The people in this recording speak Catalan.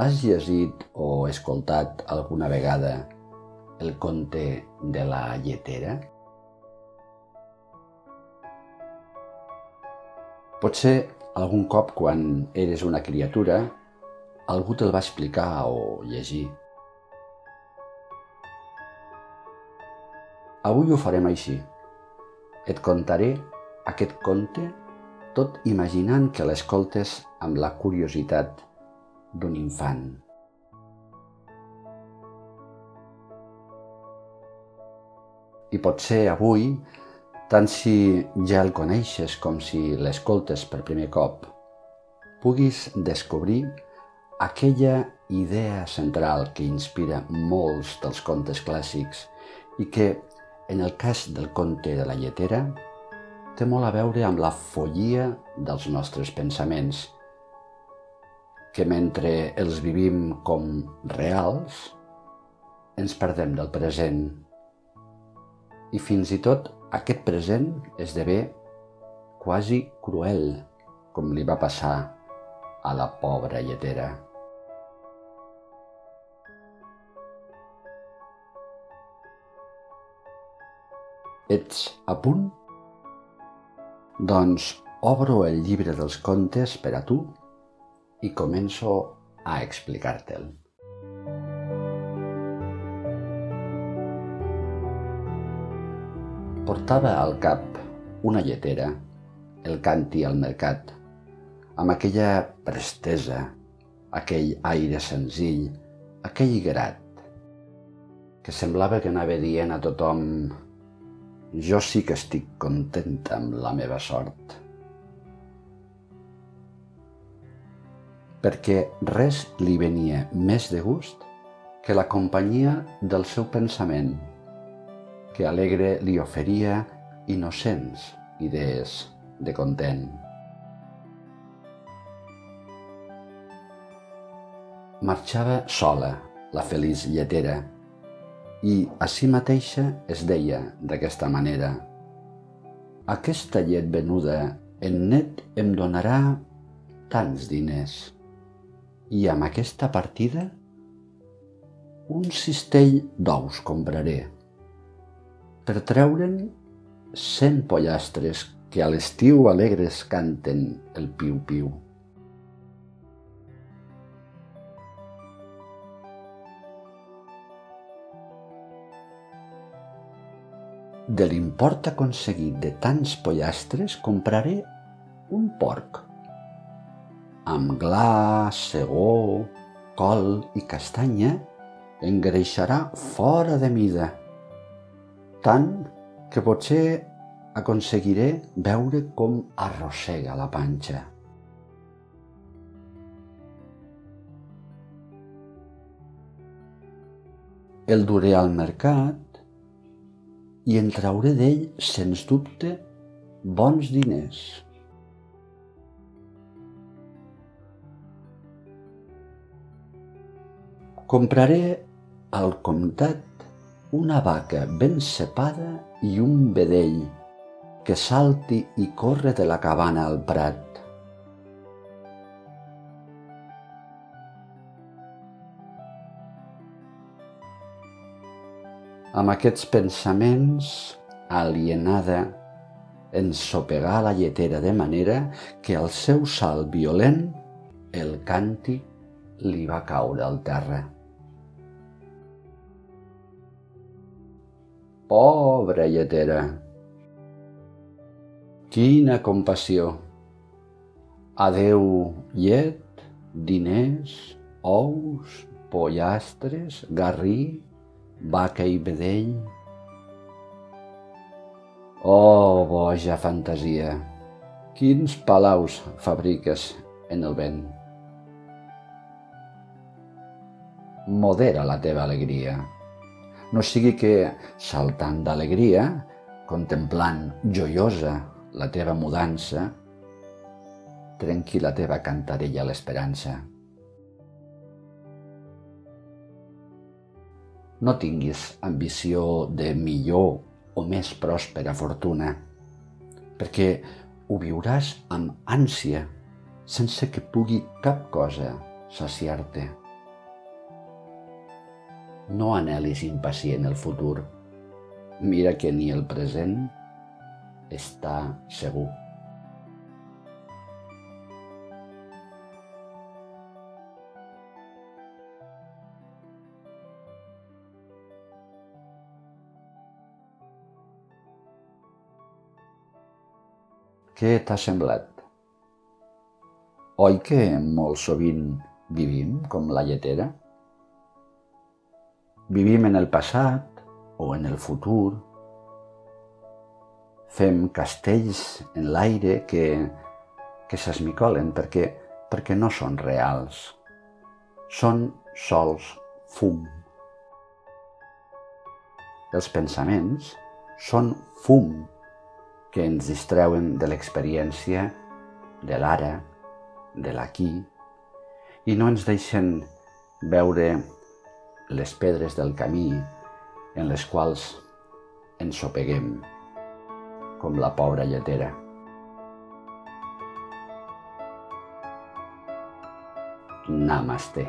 Has llegit o escoltat alguna vegada el conte de la lletera? Potser algun cop quan eres una criatura algú te'l va explicar o llegir. Avui ho farem així. Et contaré aquest conte tot imaginant que l'escoltes amb la curiositat d'un infant. I potser avui, tant si ja el coneixes com si l'escoltes per primer cop, puguis descobrir aquella idea central que inspira molts dels contes clàssics i que, en el cas del conte de la lletera, té molt a veure amb la follia dels nostres pensaments – que mentre els vivim com reals, ens perdem del present. I fins i tot aquest present esdevé quasi cruel, com li va passar a la pobra lletera. Ets a punt? Doncs obro el llibre dels contes per a tu i començo a explicar-te'l. Portava al cap una lletera, el canti al mercat, amb aquella prestesa, aquell aire senzill, aquell grat, que semblava que anava dient a tothom jo sí que estic contenta amb la meva sort. Perquè res li venia més de gust que la companyia del seu pensament, que alegre li oferia innocents idees de content. Marxava sola, la feliç lletera, i a si mateixa es deia d'aquesta manera «Aquesta llet venuda en net em donarà tants diners» i amb aquesta partida un cistell d'ous compraré per treure'n cent pollastres que a l'estiu alegres canten el piu-piu. De l'import aconseguit de tants pollastres compraré un porc amb gla, segó, col i castanya, engreixarà fora de mida, tant que potser aconseguiré veure com arrossega la panxa. El duré al mercat i en trauré d'ell, sens dubte, bons diners. Compraré al comtat una vaca ben cepada i un vedell que salti i corre de la cabana al prat. Amb aquests pensaments, alienada, ensopegà la lletera de manera que al seu salt violent el càntic li va caure al terra. Pobra lletera! Quina compassió! Adeu llet, diners, ous, pollastres, garrí, vaca i vedell. Oh, boja fantasia! Quins palaus fabriques en el vent! Modera la teva alegria no sigui que, saltant d'alegria, contemplant joiosa la teva mudança, trenqui la teva cantarella l'esperança. No tinguis ambició de millor o més pròspera fortuna, perquè ho viuràs amb ànsia, sense que pugui cap cosa saciar-te. No anhelis impacient el futur. Mira que ni el present està segur. Què t'ha semblat? Oi que molt sovint vivim com la lletera? Vivim en el passat o en el futur. Fem castells en l'aire que, que s'esmicolen perquè, perquè no són reals. Són sols fum. Els pensaments són fum que ens distreuen de l'experiència de l'ara, de l'aquí, i no ens deixen veure les pedres del camí en les quals ens sopeguem, com la pobra lletera. Namaste.